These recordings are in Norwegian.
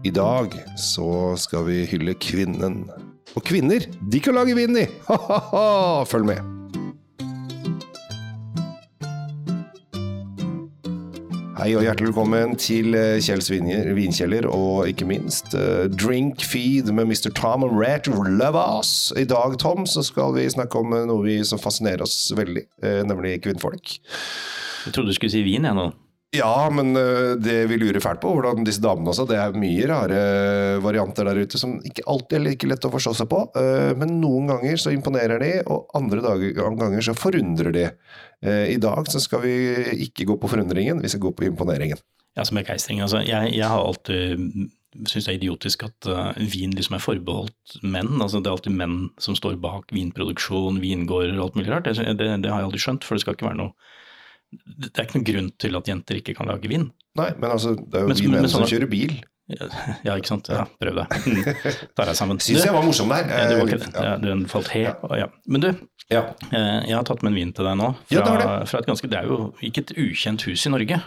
I dag så skal vi hylle kvinnen. Og kvinner, de kan lage vin i! Ha-ha-ha! Følg med. Hei og hjertelig velkommen til eh, Kjells vinkjeller, og ikke minst eh, Drink Feed med Mr. Tom and Rat Love Us. I dag, Tom, så skal vi snakke om eh, noe vi, som fascinerer oss veldig, nemlig kvinnfolk. Jeg trodde du skulle si vin, jeg nå. Ja, men øh, det vi lurer fælt på, hvordan disse damene også Det er mye rare varianter der ute som ikke alltid er like lett å forstå seg på. øh, Men noen ganger så imponerer de, og andre ganger så forundrer de. Eh, I dag så skal vi ikke gå på forundringen, vi skal gå på imponeringen. Ja, som begeistring. Altså, jeg, jeg har alltid syns det er idiotisk at uh, vin liksom er forbeholdt menn. Altså, det er alltid menn som står bak vinproduksjon, vingårder og alt mulig rart. Det, det, det har jeg aldri skjønt, for det skal ikke være noe Det er ikke noen grunn til at jenter ikke kan lage vin. Nei, men altså, det er jo Men vi menn som sånn- kjører bil. Ja, ikke sant. Ja, prøv det. Mm. Tar deg sammen. Syns jeg var morsom der. Ja, det var ikke det. ja. Den falt helt. Ja. Men du, Ja. eh, jeg har tatt med en vin til deg nå. Fra, Ja, det var Fra et ganske, det er jo ikke et ukjent hus i Norge.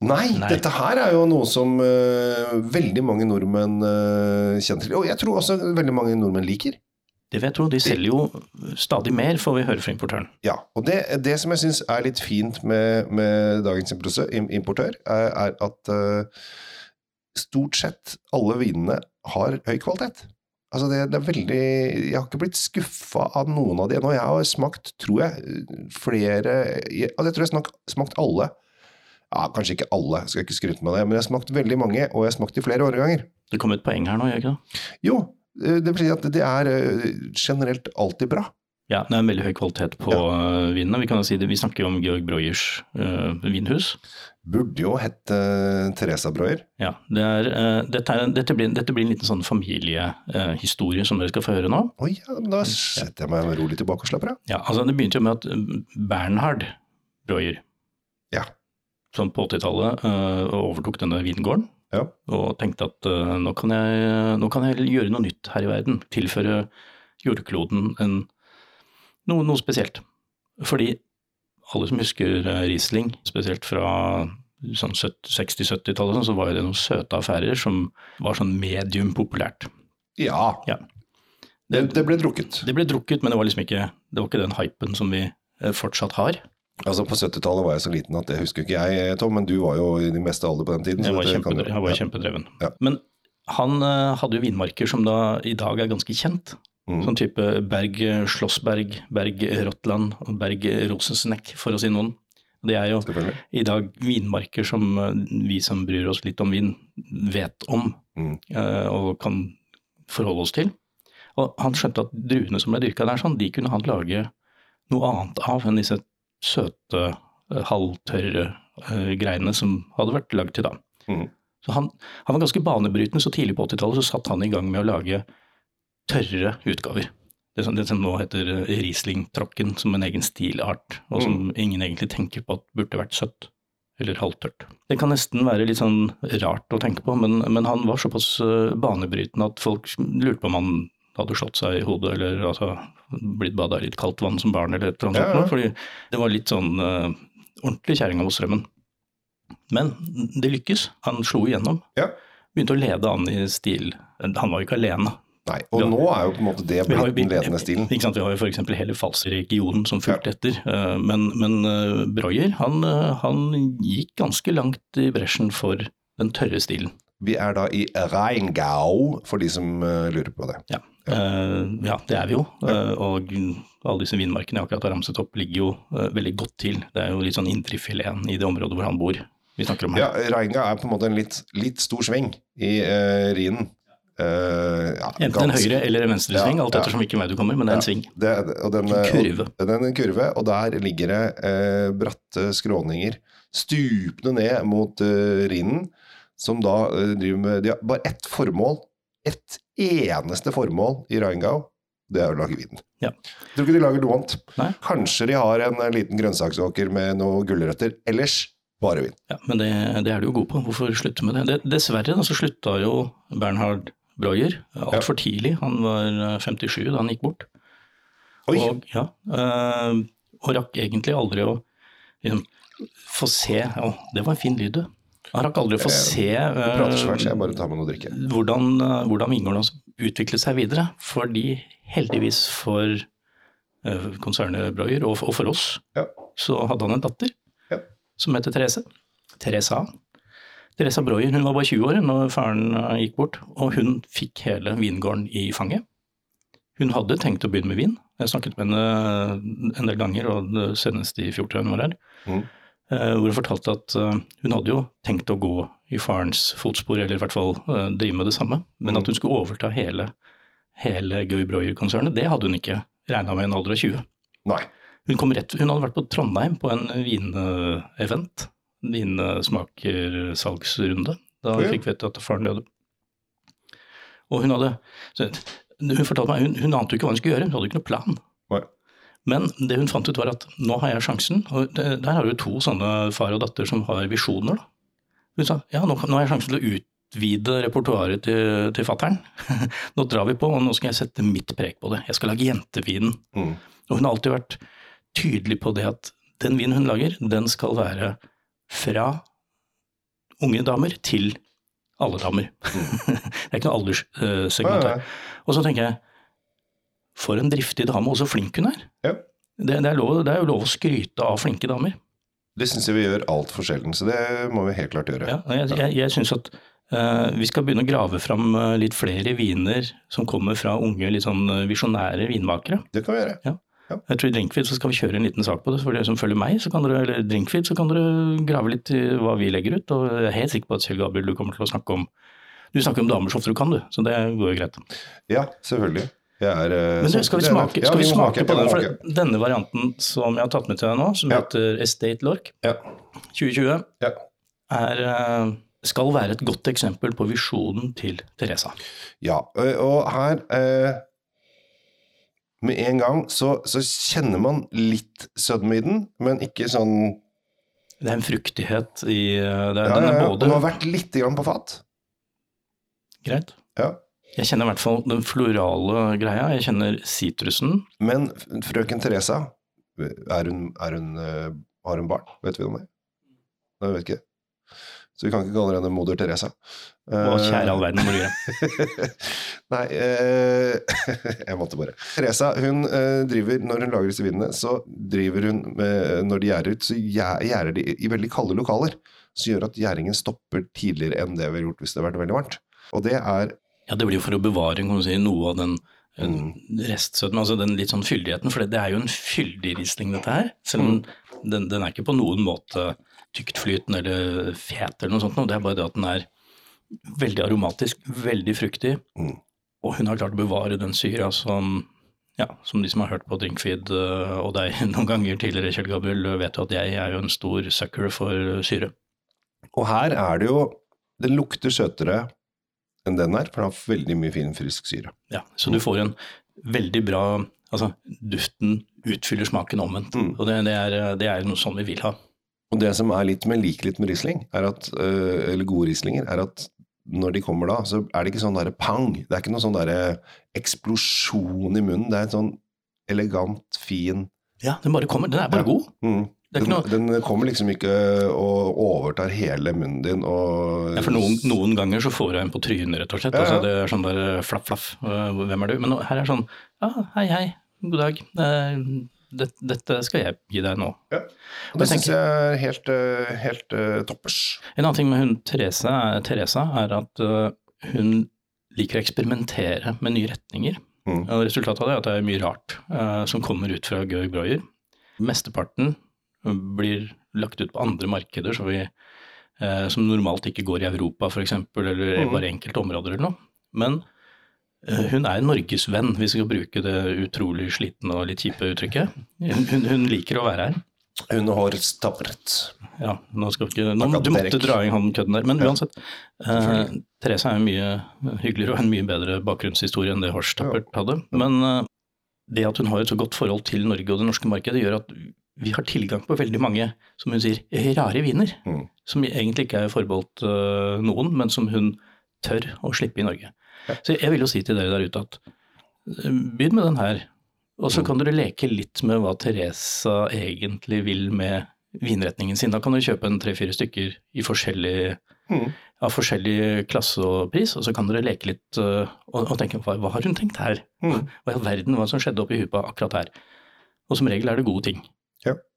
Nei, Nei. dette her er jo noe som uh, veldig mange nordmenn uh, kjenner til. Og jeg tror også veldig mange nordmenn liker. Det vil jeg tro. de selger jo stadig mer, får vi høre fra importøren. Ja, og det, det som jeg syns er litt fint med, med dagens importør, er, er at uh, stort sett alle vinene har høy kvalitet. Altså det, det er veldig Jeg har ikke blitt skuffa av noen av de ennå. Jeg har smakt, tror jeg, flere jeg, altså jeg tror jeg har smakt, alle. Ja, kanskje ikke alle, skal ikke skryte med det, men jeg har smakt veldig mange, og jeg har smakt i flere årganger. Det kom et poeng her nå, gjør ikke det? Jo, det vil si at det er eh, generelt alltid bra. Ja, det er en veldig høy kvalitet på ja. vinene. Vi si det, vi snakker jo om Georg Breuers uh, vinhus. Burde jo hett uh, Teresa Breuer. Ja, det er, uh, dette, er, dette, blir, dette blir en liten sånn familiehistorie som dere skal få høre nå. Oi, ja, da setter jeg meg rolig tilbake og slapper av. Ja, altså Det begynte jo med at Bernhard Breuer, Ja. som på 80-tallet uh, overtok denne vingården, Ja. og tenkte at uh, nå, kan jeg, nå kan jeg gjøre noe nytt her i verden. Tilføre jordkloden en, noe, noe spesielt. Fordi alle som husker uh, Riesling, spesielt fra sånn 60-70-tallet, sånn, så var det noen søte affærer som var sånn medium populært. Ja, Ja. det, det ble drukket. Det ble drukket, men det var liksom ikke, det var ikke den hypen som vi eh, fortsatt har. Altså På 70-tallet var jeg så liten at det husker ikke jeg, Tom, men du var jo i din beste alder på den tiden. Jeg var, det kjempe, kan jeg var kjempedreven. Ja. Men han uh, hadde jo vinmarker som da i dag er ganske kjent. Mm. Sånn type Berg Slåssberg, Berg Rottland og Berg Rosensneck, for å si noen. Det er jo i dag vinmarker som uh, vi som bryr oss litt om vin, vet om Mm. uh, og kan forholde oss til. Og han skjønte at druene som ble dyrka der, sånn, de kunne han lage noe annet av enn disse søte, eh, halvtørre eh, greiene som hadde vært lagd til da. Mm. Så han, han var ganske banebrytende, så tidlig på 80-tallet så satt han i gang med å lage tørre utgaver. Det som, det som nå heter eh, Riesling-tråkken, som en egen stilart, og som ingen egentlig tenker på at burde vært søtt. Eller halvtørt. Det kan nesten være litt sånn rart å tenke på, men, men han var såpass banebrytende at folk lurte på om han hadde slått seg i hodet, eller altså blitt bada i litt kaldt vann som barn, eller et eller annet Ja, ja. Fordi det var litt sånn uh, ordentlig kjerringa mot strømmen. Men det lykkes. Han slo igjennom. Ja. Begynte å lede an i stil. Han var jo ikke alene. Nei, og Ja. nå er jo på en måte det blitt den ledende stilen. Ikke sant? Vi har jo f.eks. hele Falster-regionen som fulgte etter. Eh, Men, men eh, Breuer han, han gikk ganske langt i bresjen for den tørre stilen. Vi er da i Reingau, for de som lurer på det. Ja, ja det er vi jo. Eh, Og alle disse vinmarkene jeg akkurat har ramset opp, ligger jo eh, veldig godt til. Det er jo litt sånn indrefileten i det området hvor han bor vi snakker om her. Ja, Reinga er på en måte en litt, litt stor sving i uh, Rhinen. Uh, ja, Enten en høyre eller en venstre sving, Ja, alt ettersom hvilken vei du kommer, men det er en sving. Det, og den, En kurve. Og, den er en kurve, og der ligger det uh, bratte skråninger stupende ned mot uh, Rhinen, som da eh, driver med De har bare ett formål, ett eneste formål i Rheingau, det er å lage vin. Ja. Tror ikke de lager noe annet. Nei. Kanskje de har en eh, liten grønnsaksåker med noen gulrøtter, ellers bare vin. Ja, Men det, det er du jo god på. Hvorfor slutte med det? det dessverre da, så slutta jo Bernhard Breuer altfor tidlig. Han var eh, 57 da han gikk bort. Oi! Og, ja, øh, og rakk egentlig aldri å liksom, få se Å, det var en fin lyd, du. Han rakk aldri å få se Jeg eh, jeg noe hvordan, eh, hvordan vingården utviklet seg videre. Fordi heldigvis for eh, konsernet Breuer, og, og for oss, Ja. så hadde han en datter Ja. som heter Therese. Therese A. Therese Breuer hun var bare 20 år når faren eh, gikk bort, og hun fikk hele vingården i fanget. Hun hadde tenkt å begynne med vin. Jeg snakket med henne en del ganger, og senest i fjor tror jeg hun var her. Mm. Eh, hvor hun fortalte at eh, hun hadde jo tenkt å gå i farens fotspor, eller i hvert fall eh, drive med det samme, men Mm. at hun skulle overta hele, hele Gøy Breuer-konsernet, det hadde hun ikke regna med i en alder av 20. Nei. Hun, kom rett, hun hadde vært på Trondheim på en vinevent, vinsmakersalgsrunde, da hun Ja. fikk vite at faren døde. Og hun hadde Hun fortalte meg, hun, hun ante jo ikke hva hun skulle gjøre, hun hadde ikke noen plan. Men det hun fant ut var at nå har jeg sjansen, og det, der har du to sånne far og datter som har visjoner. Da. Hun sa ja, nå, nå har jeg sjansen til å utvide repertoaret til, til fattern. nå drar vi på, og nå skal jeg sette mitt preg på det. Jeg skal lage jentevinen. Mm. Og hun har alltid vært tydelig på det at den vinen hun lager, den skal være fra unge damer til alle damer. det er ikke noe alderssegment her. Og så tenker jeg, for en driftig dame, og så flink hun er. Ja. Det, det, er lov, det er jo lov å skryte av flinke damer. Det syns jeg vi gjør altfor sjelden, så det må vi helt klart gjøre. Ja, jeg jeg, jeg syns at uh, vi skal begynne å grave fram eh, litt flere viner som kommer fra unge, litt sånn eh, visjonære vinmakere. Det kan vi gjøre. Jeg tror I Drinkfeed så skal vi kjøre en liten sak på det. For dere som følger meg, så kan dere, eller Drinkfeed, så kan dere grave litt i hva vi legger ut. Og jeg er helt sikker på at Kjell Gabriel, du kommer til å snakke om Du snakker om damer så ofte du kan, du. Så det går jo greit. Ja, selvfølgelig. Er, eh, Men du, skal vi er- smake, skal vi smake på den? For denne varianten som jeg har tatt med til deg nå, som Ja. heter Estate Lork Ja. 2020, er, eh, skal være et godt eksempel på visjonen til Teresa. Ja, og her eh, Med en gang så, så kjenner man litt sødme i den, men ikke sånn Det er en fruktighet i det, ja, Den er både den har vært litt grann på fat. greit. Ja. Jeg kjenner i hvert fall den florale greia. Jeg kjenner sitrusen. Men frøken Teresa, er hun, er hun, eh, har hun barn? Vet vi om det? Nei, vi vet ikke. Så vi kan ikke kalle henne moder Teresa. Eh, kjære all verden, du gjøre. Nei, eh, jeg måtte bare. Teresa hun eh, driver, når hun lager disse vinene, så driver hun med, når de gjærer ut, så gjærer de i veldig kalde lokaler. Som gjør at gjæringen stopper tidligere enn det vi har gjort hvis det har vært veldig varmt. Og det er Ja, det blir jo for å bevare kan si, noe av den Mm. restsødmen, altså den litt sånn fyldigheten. For det, det er jo en fyldig Riesling, dette her. Selv om Mm. den, den er ikke på noen måte tyktflytende eller fet eller noe sånt. noe. Det er bare det at den er veldig aromatisk, veldig fruktig. Mm. Og hun har klart å bevare den syra som ja, som de som har hørt på Drinkfeed øh, og deg noen ganger tidligere, Kjell Gabriel, vet jo at jeg er jo en stor sucker for syre. Og her er det jo Den lukter søtere enn den er, for den har veldig mye fin, frisk syre. Ja, så du får en veldig bra Altså, duften utfyller smaken omvendt. Mm. Og det, det, er, det er noe sånn vi vil ha. Og det som er litt med liker litt med Riesling, er at, øh, eller gode Rieslinger, er at når de kommer da, så er det ikke sånn derre pang. Det er ikke noe sånn derre eksplosjon i munnen. Det er en sånn elegant, fin Ja, den bare kommer. Den er bare Ja. god. mm. Den, den kommer liksom ikke og overtar hele munnen din og Ja, for noen, noen ganger så får jeg en på trynet, rett og slett. Ja, ja. Altså, det er sånn der eh, flaff, flaff. eh, Hvem er du? Men her er sånn ja, hei, hei, god dag. Dette, dette skal jeg gi deg nå. Og det syns jeg er helt, helt uh, toppers. En annen ting med hun Therese, er- er at uh, hun liker å eksperimentere med nye retninger. Mm. Og resultatet av det er at det er mye rart uh, som kommer ut fra Georg Breuer. Mesteparten blir lagt ut på andre markeder så vi, eh, som normalt ikke går i Europa f.eks., eller Mm. bare enkelte områder eller noe. Men eh, hun er norgesvenn, hvis vi skal bruke det utrolig slitne og litt kjipe uttrykket. Hun, hun, hun liker å være her. Hun har stappret. Ja, nå skal vi ikke, nå, du måtte dra i han kødden der. Men uansett, eh, Therese er jo mye hyggeligere og en mye bedre bakgrunnshistorie enn det Horst Tappert hadde. Men eh, det at hun har et så godt forhold til Norge og det norske markedet, gjør at vi har tilgang på veldig mange, som hun sier, rare viner. Mm. Som egentlig ikke er forbeholdt uh, noen, men som hun tør å slippe i Norge. Så jeg vil jo si til dere der ute at eh, begynn med den her. Og så Mm. kan dere leke litt med hva Teresa egentlig vil med vinretningen sin. Da kan du kjøpe en tre-fire stykker i forskjellig, Mm. av forskjellig klasse og pris, og så kan dere leke litt uh, og, og tenke hva, hva har hun tenkt her? Mm. Hva i all verden hva som skjedde oppi huet på akkurat her? Og som regel er det gode ting. Yep.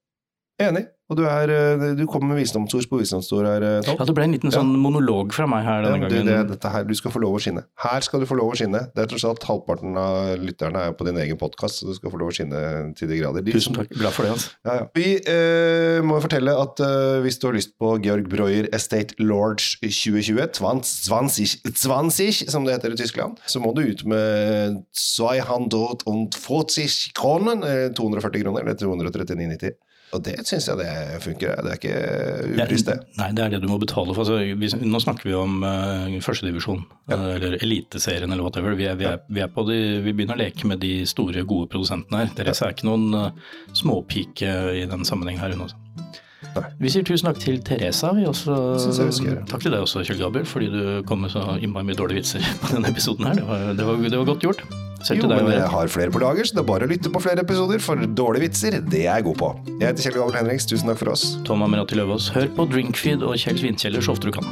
Enig. Og du, er, eh, du kommer med visdomsord på visdomsord her, eh, Tom. Ja, det ble en liten Ja. sånn monolog fra meg her denne Ja, du, gangen. det, dette her, du skal få lov å skinne. Her skal du få lov å skinne. Det er tross alt halvparten av lytterne er på din egen podkast, så du skal få lov å skinne til de grader. De, Tusen takk, glad for det. Altså. Ja, ja. Vi eh, må fortelle at eh, hvis du har lyst på Georg Breuer Estate Lords 2020, 20, 20, som det heter i Tyskland, så må du ut med 240 kroner, eh, 240 kroner, eller 239,90. Og det syns jeg det funker. Det er ikke upris, det. Nei, det er det du må betale for. Altså, vi, nå snakker vi om uh, førstedivisjon, ja. eller Eliteserien eller whatever. Vi, er, vi, er, vi, er på de, vi begynner å leke med de store, gode produsentene her. Therese er ikke noen uh, småpike i den sammenheng her, unna også. Nei. Vi sier tusen takk til Teresa. Vi også, takk til deg også, Kjell Gabriel, fordi du kom med så innmari mye dårlige vitser på denne episoden her. Det var, det var, det var godt gjort. Jo, men jeg har flere på lager, så det er bare å lytte på flere episoder, for dårlige vitser, det er jeg god på. Jeg heter Kjell Gabriel Henriks, tusen takk for oss. Tom Amirati Løvaas, hør på Drinkfeed og Kjell Svinkjeller så ofte du kan.